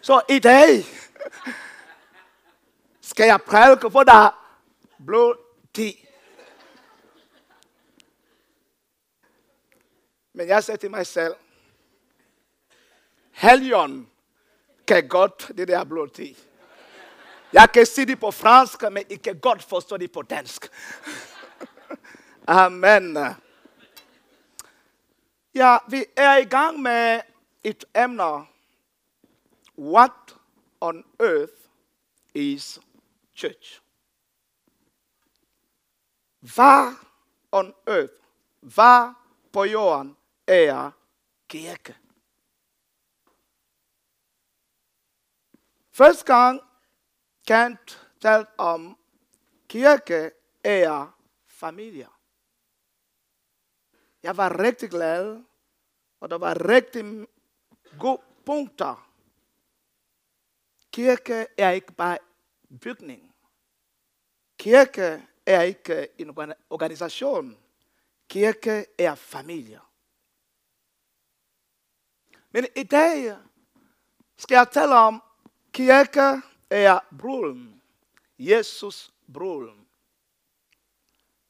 Så i dag skal jeg prædike for dig blod ti. Men jeg sagde til mig selv, Helion kan godt det der blod ti. Jeg kan sige det på fransk, men I kan godt forstå det på dansk. Amen. Ja, vi er i gang med et emne. What on earth is church? Hvad on earth, hvad på jorden er kirke? Første gang Kant tell om kirke er familie. Jeg var rigtig glad, og der var rigtig gode punkter. Kirke er ikke bare bygning. Kirke er ikke en organisation. Kirke er familie. Men i dag skal jeg tale om kirke er broren. Jesus broren.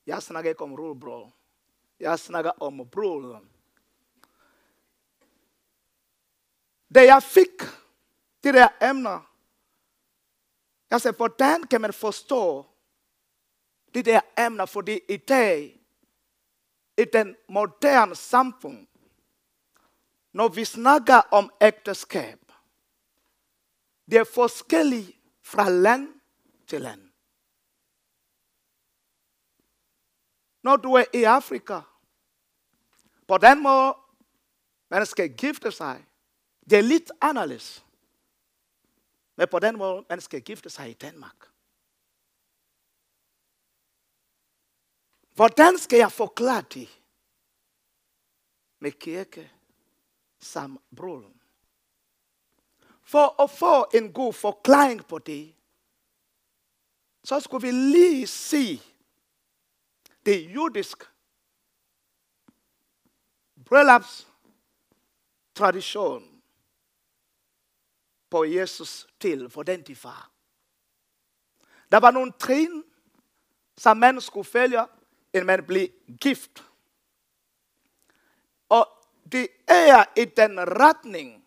Jeg snakker ikke om rullebror. Jeg snakker om broren. Da jeg fik de der emner, jeg sagde, hvordan kan man forstå de der emner, fordi i dag, i den moderne samfund, når vi snakker om ægteskab, det er forskelligt fra land til land. Når du er i Afrika, på den måde, man skal gifte sig, det er lidt anderledes med på den måde, man skal gifte sig i Danmark. Hvordan skal jeg forklare det med kirke som bror? For at få en god forklaring på det, så skulle vi lige se det jødiske bryllaps tradition på Jesus til, for den de far. Der var nogle trin, som man skulle følge, inden man blev gift. Og det er i den retning,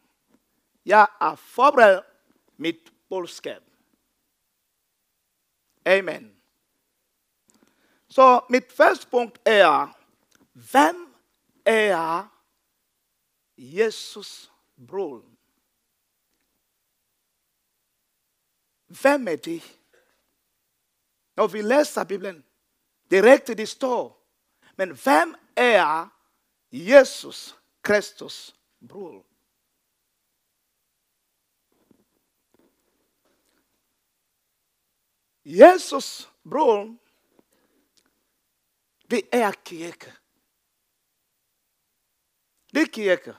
jeg har forberedt mit budskab. Amen. Så mit første punkt er, hvem er Jesus bror? Hvem er det? Når vi læser Bibelen, det er rigtigt, det står. Men hvem er Jesus Kristus bror? Jesus bror, det er kirke. Det er kirke.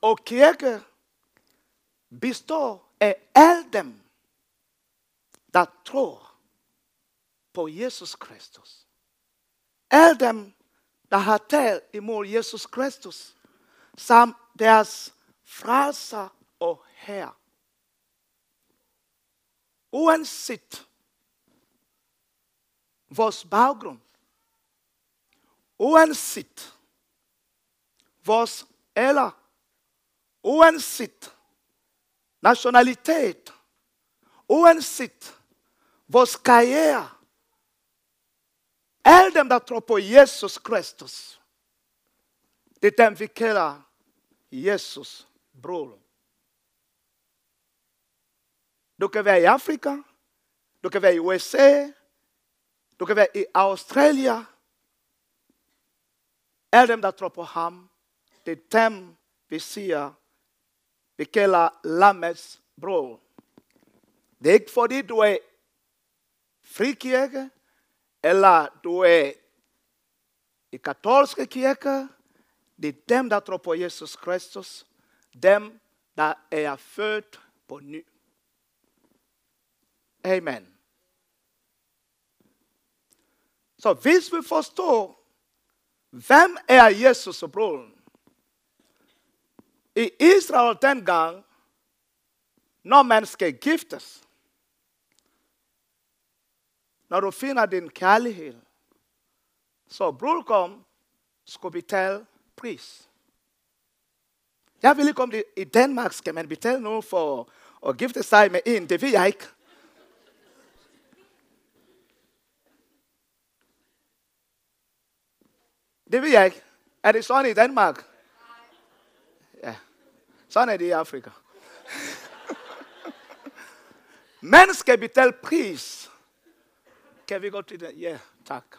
Og kirke består af alle dem, der tror på Jesus Kristus. Alle dem, der har talt imod Jesus Kristus, som deres frelser og herre. Uanset vores baggrund, uanset vores alder, uanset nationalitet, uanset vores karriere, alle dem, der tror på Jesus Kristus, det er dem, vi kalder Jesus bror. Du kan være i Afrika, du kan være i USA, du kan være i Australien. Alle dem, der tror på ham, det er dem, vi siger, vi kalder lammets brød. Det er ikke fordi du er frikirke, eller du er i katolske kirke. Det er dem, der tror på Jesus Kristus. Dem, der er født på ny. Amen. Så hvis vi forstår, hvem er Jesus og broren, i Israel dengang, når man skal giftes, når du finder din kærlighed, så brudgom skulle betale pris. Jeg vil ikke om det i Danmark skal man betale noget for at gifte sig med en, det ved jeg ikke. Det ved jeg ikke. Er det sådan i Danmark? Ja. Sådan er det i Afrika. Man skal betale pris. Kan vi gå til det? Ja, tak.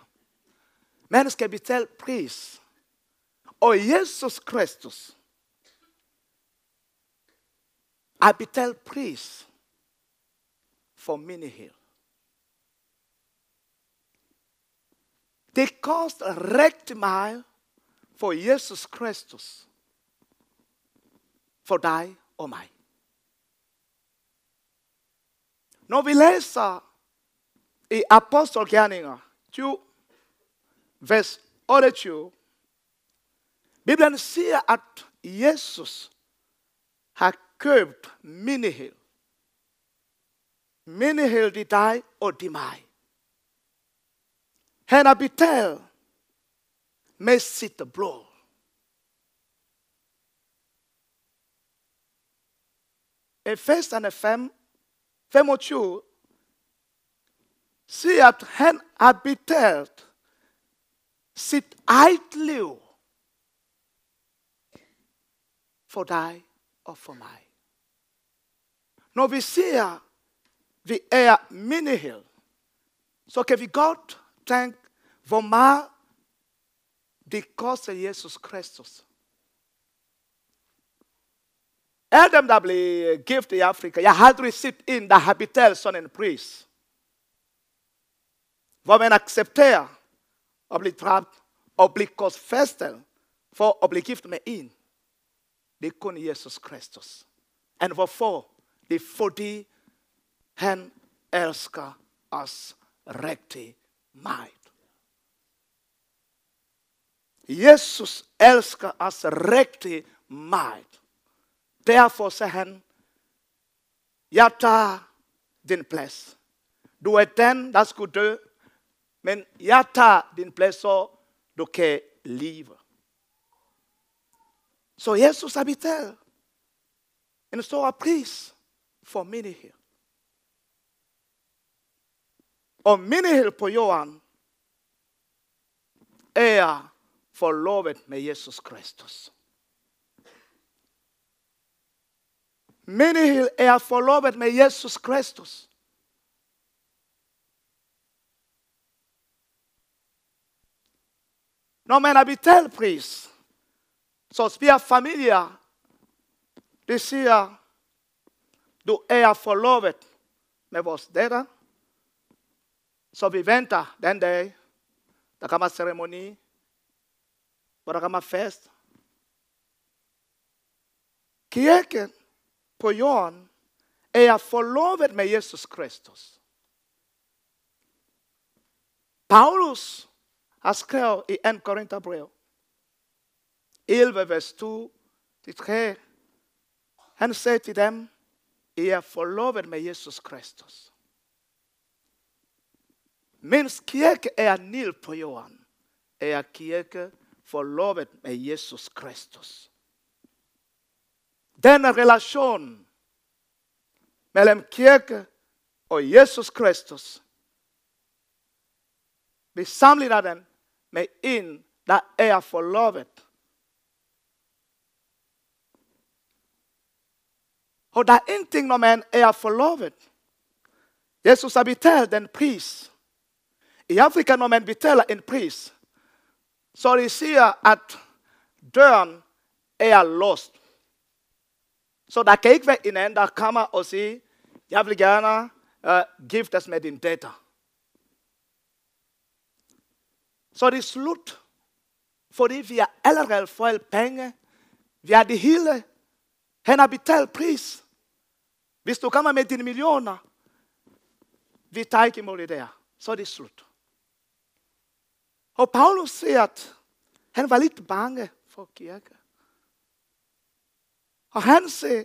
Man skal betale pris. Og Jesus Kristus har betalt pris for menighed. Det koster rigtig meget for Jesus Kristus. For dig og mig. Når vi læser i Apostelgærninger 20, vers 28, Bibelen siger, at Jesus har købt menighed. Menighed i dig og i mig. Han har betalt med sit blod. Efeserne 5, 25 siger, at han har betalt sit eget liv for dig og for mig. Når vi siger, vi er menighed, så kan vi godt tænke, hvor meget det koster Jesus Kristus. Alle dem, der blev gift i Afrika, jeg har aldrig set en, der har betalt sådan en pris. Hvor man accepterer at blive dræbt og blive korsfæstet for at blive gift med en. Det er kun Jesus Kristus. Og hvorfor? Det er fordi han elsker os rigtig meget. Jesus elsker os rigtig meget. Derfor sagde han, jeg tager din plads. Du er den, der skulle dø, men jeg tager din plads, så du kan leve. Så Jesus har betalt en stor pris for menighed. Og menighed på jorden er forlovet med Jesus Kristus. Menighed er forlovet med Jesus Kristus. Når man har betalt pris, så spiger familier, de siger, du er forlovet med vores datter, så vi venter den dag, der kommer ceremoni, hvor der kommer fest. Kirken på jorden er jeg forlovet med Jesus Kristus. Paulus har skrevet i 1 Korintherbrev 11, vers 2 til 3. Han sagde til dem, I er forlovet med Jesus Kristus. Mens kirke er nil på jorden, er kirke forlovet med Jesus Kristus. Denne relation mellem kirke og Jesus Kristus, vi sammenligner den med en, der er forlovet. Og der er ingenting, når man er forlovet. Jesus har betalt den pris. I Afrika, når man betaler en pris, så de siger, at døren er låst. Så der kan ikke være en anden, der kommer og siger, jeg vil gerne uh, giftes med din datter. Så det er slut. Fordi vi har allerede fået penge. Vi har det hele. Han har betalt pris. Hvis du kommer med dine millioner, vi tager ikke imod det der. Så er det slut. Og Paulus siger, at han var lidt bange for kirke. Og han siger,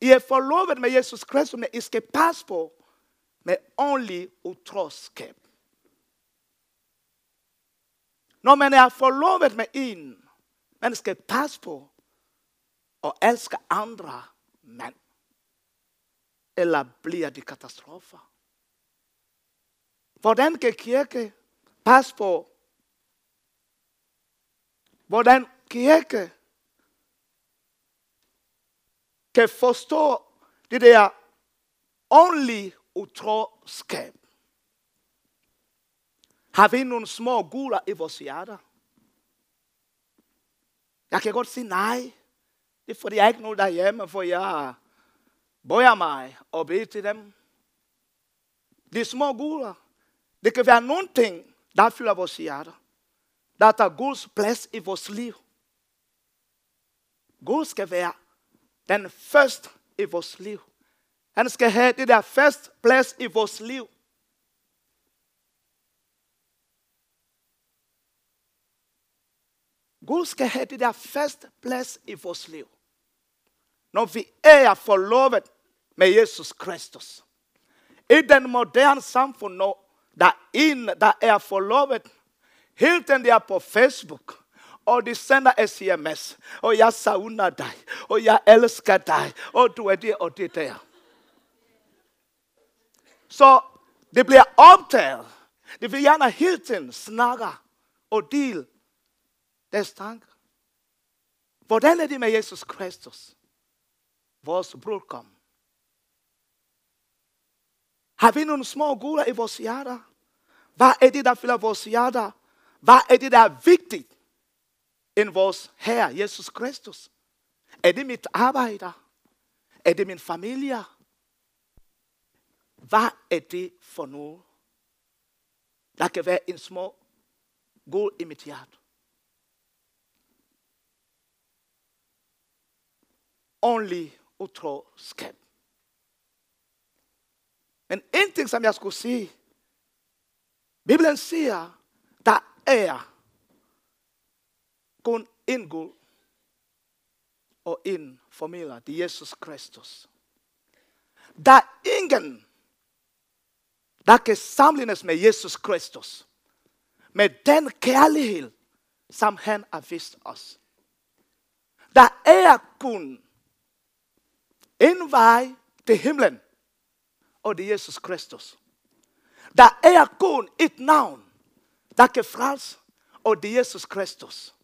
I er forlovet med Jesus Kristus, men I skal passe på med ordentlig utroskab. Når man er forlovet med en, man skal passe på og elske andre mænd. Eller bliver det katastrofer? Hvordan kan kirke passe på? Hvordan kirke kan forstå det der åndelige utroskab. Har vi nogle små guler i vores hjerter? Jeg kan godt sige nej. Det er fordi, jeg ikke nogen derhjemme, for jeg bøjer mig og beder til dem. De små guler. Det kan være nogle ting, der fylder vores hjerter. Der tager Guds plads i vores liv. Gud skal være den første i vores liv. Han skal have det der første plads i vores liv. Gud skal have det der første plads i vores liv. Når vi er forlovet med Jesus Kristus. I den moderne samfund, når der er en, der er forlovet, helt den der på Facebook, Oh, og de sender sms, og oh, jeg savner dig, og oh, jeg elsker dig, og du er det og det der. Så det bliver optaget. Det vil gerne hele tiden snakke og dele deres tanker. Hvordan er det med Jesus Kristus? Vores brudkom. Har vi nogle små guler i vores hjerter? Hvad er det, der fylder vores hjerter? Hvad er det, der er vigtigt end vores Herre Jesus Kristus? Er det mit arbejde? Er det min familie? Hvad er det for noget? Der kan være en små gul i mit hjerte. Ordentlig utroskab. Men en ting, som jeg skulle sige, Bibelen siger, der er kun én Gud og én formidler, det er Jesus Kristus. Der er ingen, der kan sammenlignes med Jesus Kristus. Med den kærlighed, som han har vist os. Der er kun en vej til himlen, og det er Jesus Kristus. Der er kun et navn, der kan frelse, og det er Jesus Kristus.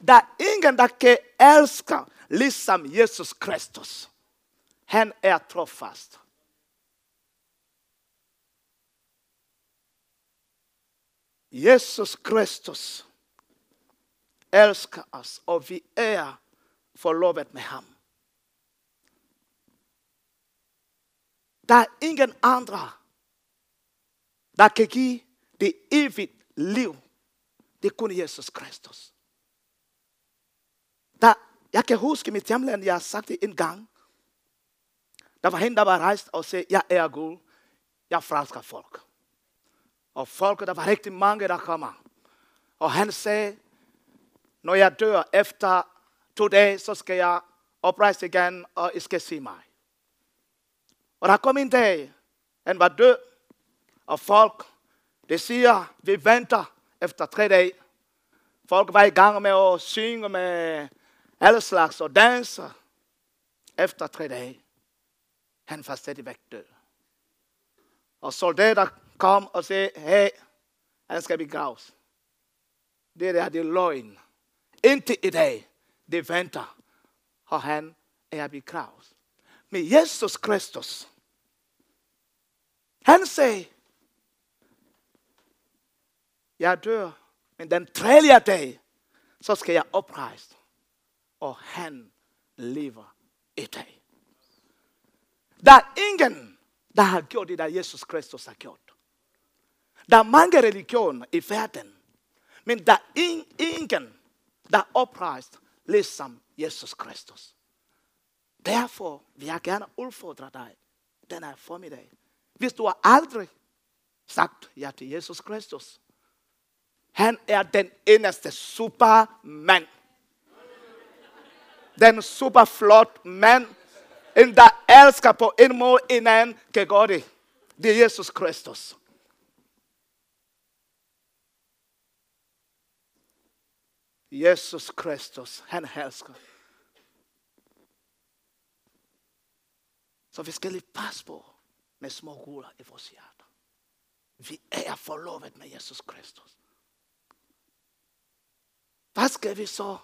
Der er ingen, der kan elske ligesom Jesus Kristus. Han er trofast. Jesus Kristus elsker os, og vi er forlovet med ham. Der er ingen andre, der kan give det evigt liv. Det er kun Jesus Kristus. Jeg kan huske mit hjemland, jeg har sagt det en gang. Der var hende, der var rejst og sagde, jeg er Gud, jeg frelsker folk. Og folk, der var rigtig mange, der kommer. Og han sagde, når jeg dør efter to dage, så skal jeg oprejse igen, og I skal se mig. Og der kom en dag, han var død, og folk, det siger, vi venter efter tre dage. Folk var i gang med at synge med alle slags og danser. Efter tre dage, han var stadigvæk død. Og soldater kom og sagde, hey, han skal begraves. Det der, det er løgn. Indtil i dag, det venter, og han er begravet. Men Jesus Kristus, han sagde, jeg dør, men den tredje dag, så skal jeg oprejse. Og han lever i dag. Der er ingen, der har gjort det, der Jesus Kristus har gjort. Der er mange religioner i verden, men der er ingen, der er oprejst ligesom Jesus Kristus. Derfor vil jeg gerne udfordre dig den her formiddag. Hvis du har aldrig sagt ja til Jesus Kristus, han er den eneste supermand. Den super flot mand, en der elsker på en måde en anden kan gøre det. Det er Jesus Kristus. Jesus Kristus, han elsker. Så vi skal lige passe på med små guler i vores hjerter. Vi er forlovet med Jesus Kristus. Hvad skal vi så,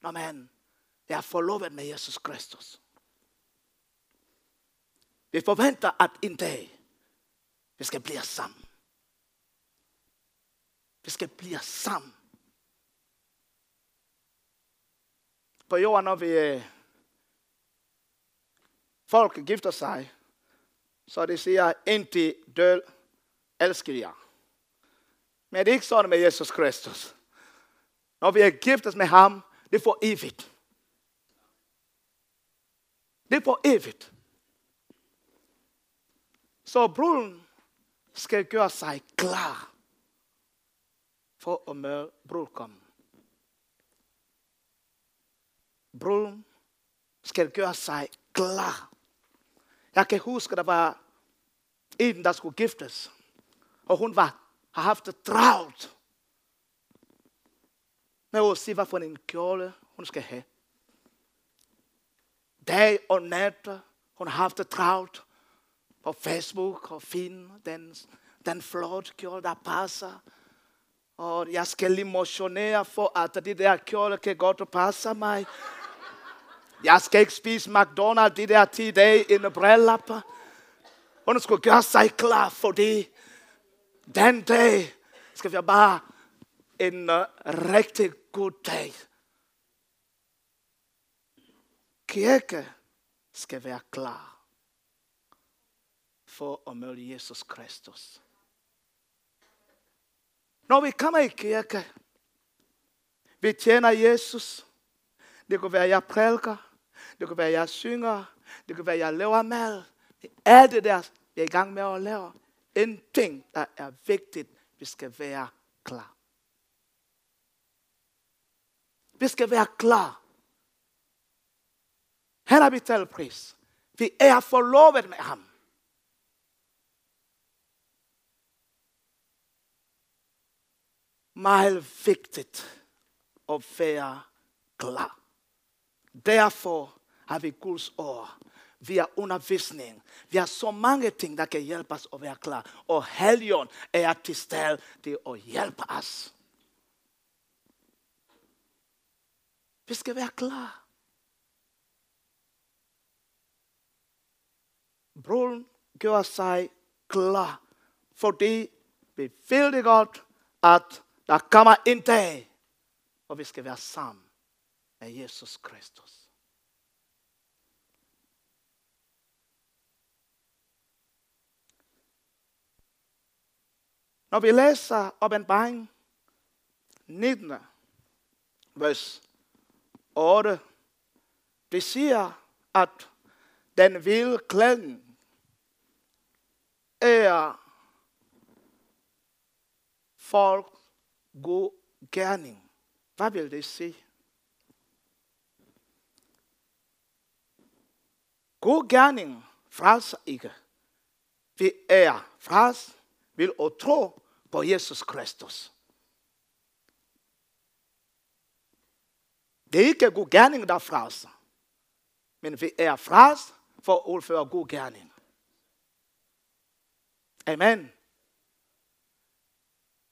når man er forlovet med Jesus Kristus? Vi forventer, at en dag, vi skal blive sammen. Vi skal blive sammen. På jorden, når vi øh, folk gifter sig, så det siger, indtil død elsker jeg. Men det er ikke sådan med Jesus Kristus. Når vi er giftet med ham, det er for evigt. Det er for evigt. Så bruden skal gøre sig klar for at møde brudkommen. Bruden skal gøre sig klar. Jeg kan huske, der var en, der skulle giftes. Og hun var, har haft det travlt med at sige, hvad for en kjole hun skal have. Dag og nat, hun har haft det travlt på Facebook og finde den, den flot kjole, der passer. Og jeg skal lige motionere for, at det der kjole kan godt passe mig. Jeg skal ikke spise McDonald's de der 10 dage i en brillap. Hun skulle gøre sig klar, fordi den dag skal vi bare en uh, rigtig god dag. Kirke skal være klar for at møde Jesus Kristus. Når vi kommer i kirke, vi tjener Jesus. Det kan være, jeg prædiker. Det kan være, jeg synger. Det kan være, jeg laver mad. Alt det der, jeg er i gang med at lave. En ting, der er vigtigt, vi skal være klar. Vi skal være klar. Han har betalt pris. Vi er forlovet med ham. Meget vigtigt at være klar. Derfor har vi Guds ord. Vi har undervisning. Vi har så mange ting, der kan hjælpe os at være klar. Og Helligånd er til stede til at hjælpe os. Vi skal være klar. Bruden gjorde sig klar, fordi vi vil det godt, at der kommer en dag, hvor vi skal være sammen med Jesus Kristus. Når vi læser åbenbaring 19, vers 8, det siger, at den vilde klæden er folk god gerning. Hvad vil det sige? God gerning frelser ikke. Vi er frelst vil at tro på Jesus Kristus. Det er ikke god gerning, der frelser. Men vi er frelst for at udføre god gerning. Amen.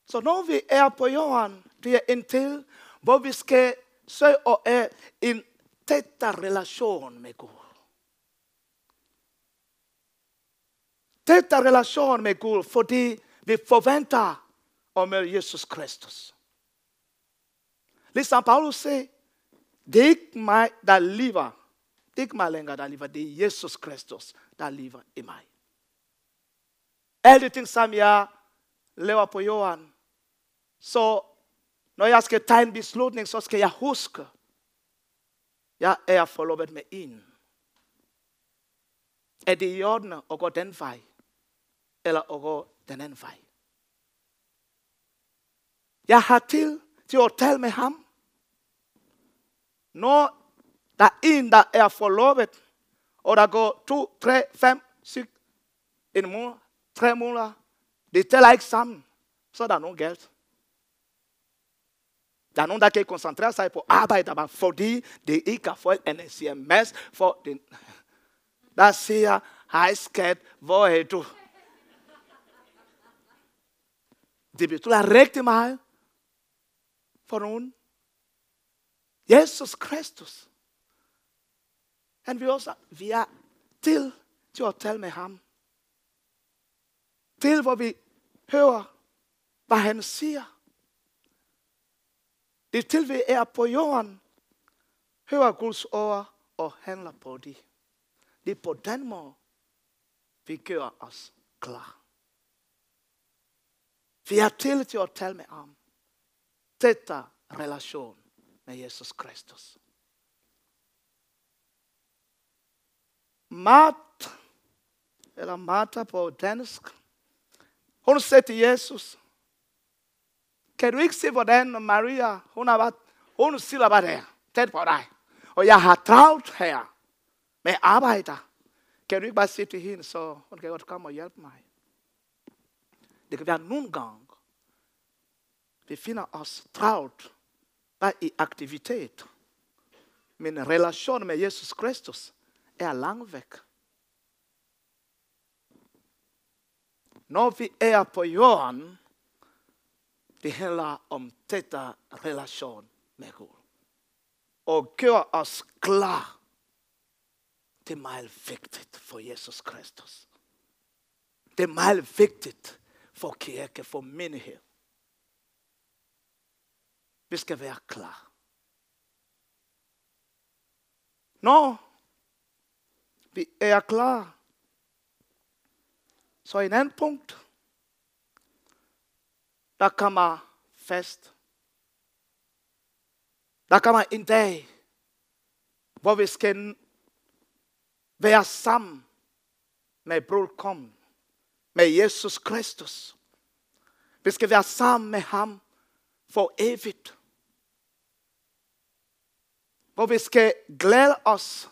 Så når vi er på jorden, det er en tid, hvor vi skal søge og er en tættere relation med Gud. Tættere relation med Gud, fordi vi forventer om Jesus Kristus. Ligesom Paulus siger, det er ikke mig, der lever. Det er ikke mig længere, der lever. Det er Jesus Kristus, der lever i mig. Alle de ting, som jeg laver på jorden, så når jeg skal tage en beslutning, så skal jeg huske, jeg er forlovet med en. Er det i orden at gå den vej? Eller at gå den anden vej? Jeg har til til at tale med ham. Når der er en, der er forlovet, og der går to, tre, fem, syv, en måned, tre måneder. Det tæller ikke sammen. Så er der nogen galt. Der er nogen, der kan koncentrere sig på arbejde, bare fordi det ikke har fået en sms for den. Der siger, hej skat, hvor er du? Det betyder rigtig meget for nogen. Jesus Kristus. Han vil også, vi er til til at tale med ham. Til hvor vi hører, hvad han siger. Det til vi er på jorden, hører Guds ord og handler på det. Det er på den måde, vi gør os klar. Vi er til til at tale med ham. Dette relation med Jesus Kristus. Mat, eller Martha på dansk, hun sagde til Jesus, kan du ikke se, hvordan Maria, hun, har været, hun sidder bare der, tæt på dig. Og jeg har travlt her med arbejder. Kan du ikke bare sige til hende, så hun kan godt komme og hjælpe mig? Det kan være nogle gange, vi finder os travlt bare i aktivitet. Men relation med Jesus Kristus er langt væk. Når vi er på jorden, det handler om dette relation med Gud. Og gør os klar. Det er meget vigtigt for Jesus Kristus. Det er meget vigtigt for kirke, for menighed. Vi skal være klar. Når vi er klar, så en anden punkt, der kommer fast. Der kommer en dag, hvor vi skal være sammen med brudkommen, med Jesus Kristus. Vi skal være sammen med ham for evigt hvor vi skal glæde os,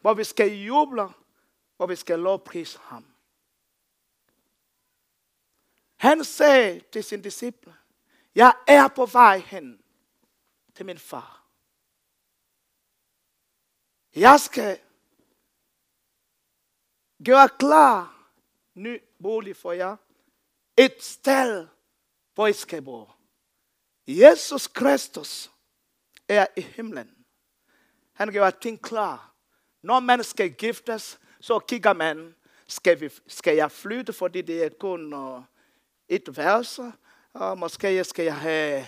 hvor vi skal juble, hvor vi skal lovprise ham. Han sagde til sin disciple, jeg er på vej hen til min far. Jeg skal gøre klar ny bolig for jer. Et sted, hvor I skal bo. Jesus Kristus er i himlen. Han gør ting klar. Når man skal giftes, så kigger man, skal, vi, skal jeg flytte, fordi det er kun uh, et vers, og måske skal jeg have...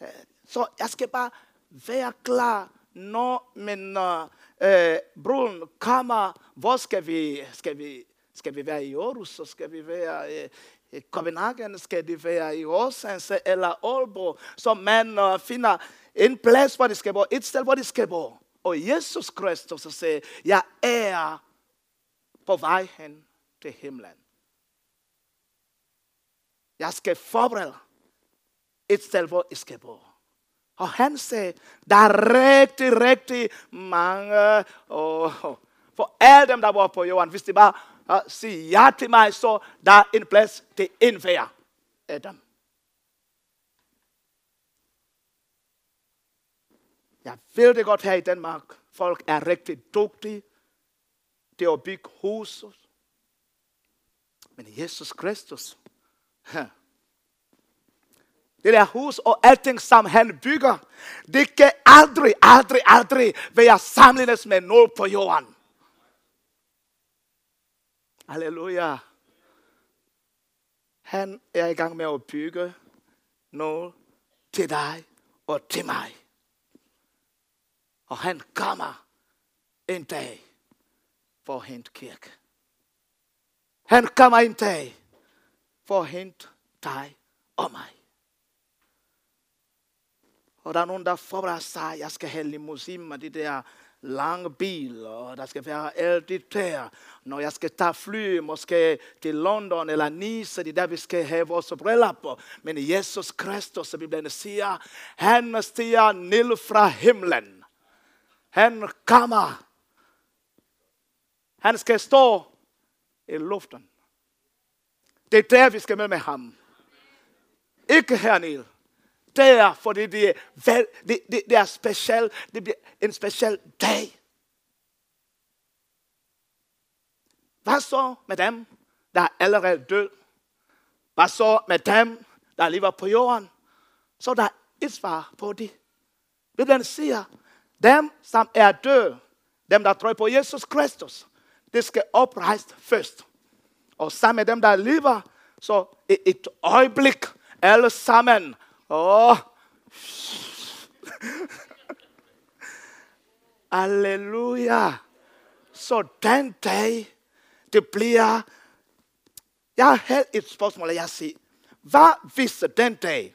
Øh, så jeg skal bare være klar, når min øh, øh bror kommer. Hvor skal vi, skal vi, skal vi være i Aarhus, så skal vi være uh, i Copenhagen, skal det være i Aarhus eller Aalborg, så man øh, finder en plads, hvor de skal bo. Et sted, hvor de skal bo. Og Jesus Kristus siger, jeg er på vej hen til himlen. Jeg skal forberede et sted, hvor jeg skal bo. Og han sagde, der er rigtig, rigtig mange, oh, for alle dem, der bor på jorden, hvis de bare uh, siger ja til mig, så der er en plads til en hver af dem. Jeg ved det godt her i Danmark. Folk er rigtig dygtige til at bygge huset. Men Jesus Kristus, det der hus og alting, som han bygger, det kan aldrig, aldrig, aldrig være sammenlignet med noget på jorden. Halleluja. Han er i gang med at bygge noget til dig og til mig. Og han kommer en dag for at hente kirke. Han kommer en dag for at hente dig og mig. Og der er nogen, der forbereder sig, jeg skal have limousine med de der lange bil, og der skal være alt det der. Når jeg skal tage fly, måske til London eller Nice, det er der, vi skal have vores briller på. Men Jesus Kristus, som Bibelen siger, han stiger ned fra himlen Han kommer. Han skal stå i luften. Det er der, vi skal med med ham. Ikke hernede. Der, fordi det er, vel, det, det, det er speciel, det bliver en speciel dag. Hvad så med dem, der er allerede død? Hvad så med dem, der lever på jorden? Så der er et svar på det. Bibelen siger, dem, som er døde, dem, der tror på Jesus Kristus, det skal oprejst først. Og sammen med dem, der lever, så i et øjeblik, alle sammen. Åh. Halleluja. Så den dag, det bliver... Jeg har helt et spørgsmål, jeg siger. Hvad hvis den dag,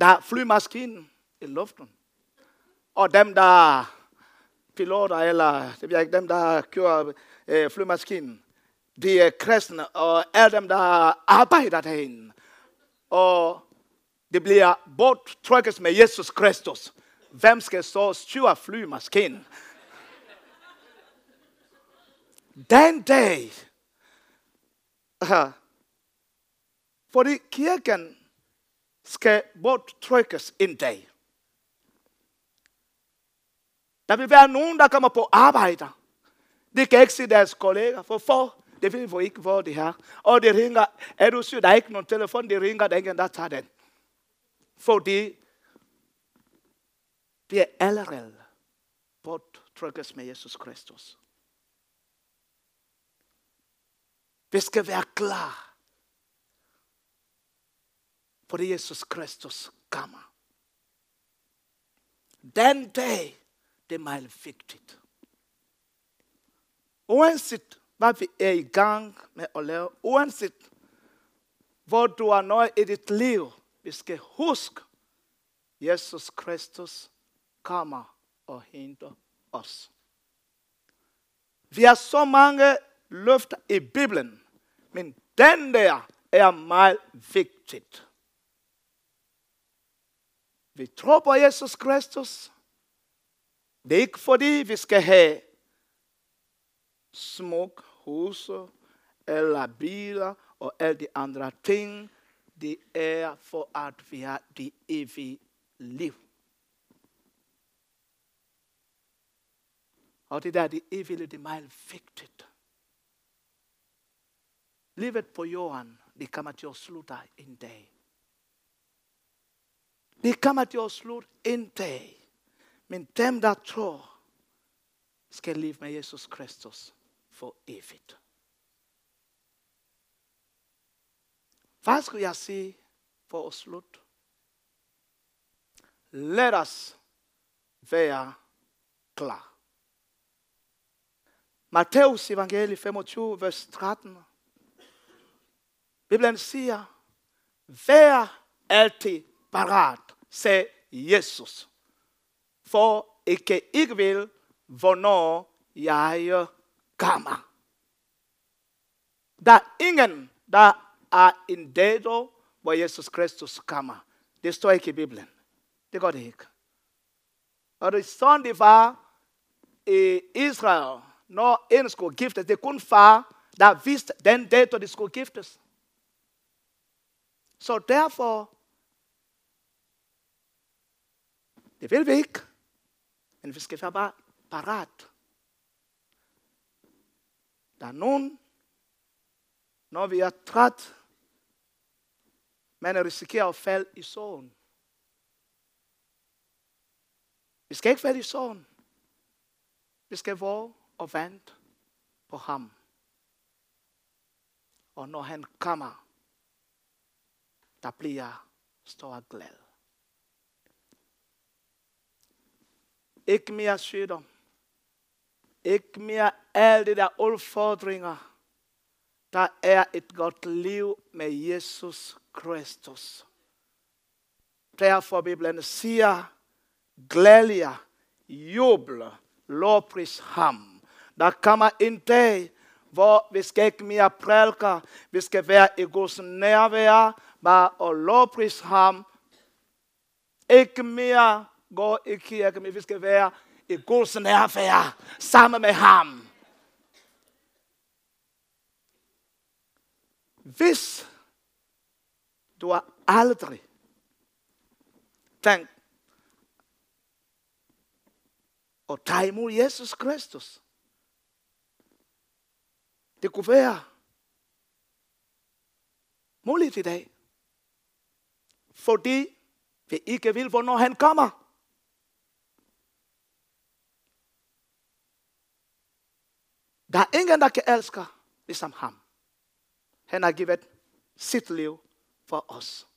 der er flymaskinen i luften, og dem, der piloter, eller det ved ikke, dem, der kører øh, flymaskinen, de er kristne, og alle dem, der arbejder derinde. Og det bliver borttrykket med Jesus Kristus. Hvem skal så styre flymaskinen? Den dag, fordi kirken skal borttrykkes en dag. Der vil være nogen, der kommer på arbejde. De kan ikke se deres kolleger. Hvorfor? Det ved vi ikke, hvor det her. Og de ringer. Er du syg? Der er ikke nogen telefon. De ringer. Der er ingen, der tager den. Fordi det er allerede borttrykkes med Jesus Kristus. Vi skal være klar. på det Jesus Kristus kommer. Den dag, det er meget vigtigt. Uanset hvad vi er i gang med at lave, uanset hvor du er nået i dit liv, vi skal huske, Jesus Kristus kommer og henter os. Vi har så mange løfter i Bibelen, men den der er meget vigtigt. Vi tror på Jesus Kristus. Det er ikke fordi, vi skal have smuk huse eller biler og alle de andre ting. Det er for at vi har det evige liv. Og det der, det evige, liv, det er meget vigtigt. Livet på jorden, det kommer til at slutte en dag. Det kommer til at slutte en dag. Men dem, der tror, skal leve med Jesus Kristus for evigt. Hvad skulle jeg sige for at slutte? Lad os være klar. Matteus evangelie 25, vers 13. Bibelen siger, vær altid parat, sagde Jesus. For ikke ikke vil, hvornår jeg kommer. Der er ingen, der er en dato, hvor Jesus Kristus kommer. Det står ikke i Bibelen. Det går det ikke. Og det er sådan, det var i Israel, når en skulle giftes. Det er kun far, der vidste den dato, de skulle giftes. Så derfor, det vil vi ikke. Men vi skal være bare parat. Der er nogen, når vi er træt, man risikerer at falde i sorgen. Vi skal ikke falde i sorgen. Vi skal våge og vente på ham. Og når han kommer, der bliver jeg stor glad. Ikke mere sygdom. Ikke mere alle de der udfordringer. Der er et godt liv med Jesus Kristus. Derfor Bibelen siger, glæd jer, juble, lovpris ham. Der kommer en dag, hvor vi skal ikke mere prælke, vi skal være i Guds nærvær, bare og lovpris ham. Ikke mere gå i kirke, men vi skal være i Guds nærvær sammen med ham. Hvis du har aldrig tænkt at tage imod Jesus Kristus, det kunne være muligt i dag. Fordi vi ikke vil, hvornår han kommer. Der er ingen, der kan elske ligesom ham. Han har givet sit liv for os.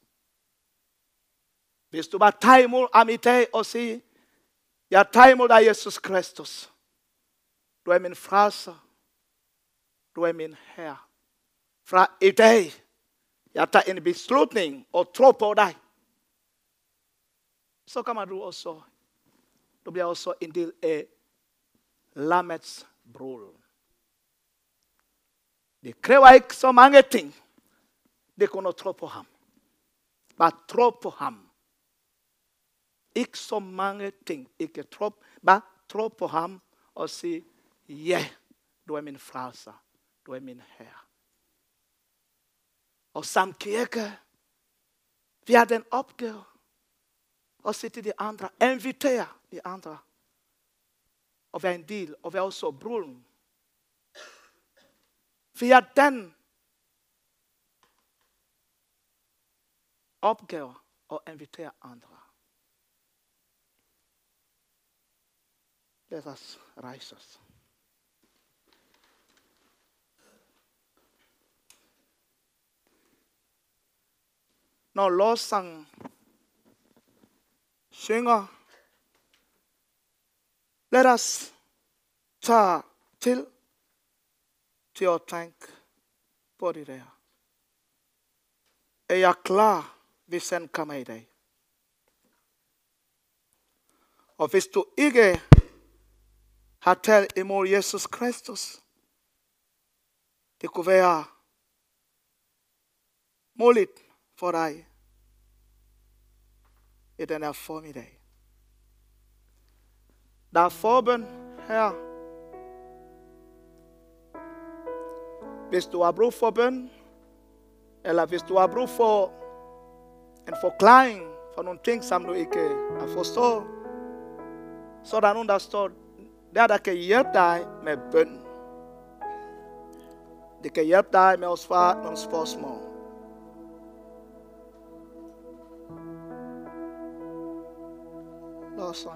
Hvis du bare tager imod ham i dag og siger, jeg tager imod dig, Jesus Kristus. Du er min frelser. Du er min herre. Fra i dag, jeg tager en beslutning og tror på dig. Så kommer du også, du bliver også en del af lammets brud. Det kræver ikke så mange ting. Det kunne tro på ham. Bare tro på ham. Ikke så mange ting. Ikke tro, bare tro på ham og sige, ja, yeah, du er min frelser. Du er min herre. Og som kirke, vi har den opgave at sige til de andre, invitere de andre og være en del, og være også bruden via den opgave at invitere andre. Lad os rejse os. Når lovsangen synger, lad os tage til til at tænke på det der. Er jeg klar, hvis han kommer i dag? Og hvis du ikke har talt imod Jesus Kristus, det kunne være muligt for dig i den her formiddag. Der er forbøn her. Hvis du har brug for bøn, eller hvis du har brug for en forklaring for nogle ting, som du ikke har forstået, så er der nogen, der står der, der kan hjælpe dig med bøn. Det kan hjælpe dig med at svare nogle spørgsmål. Lad os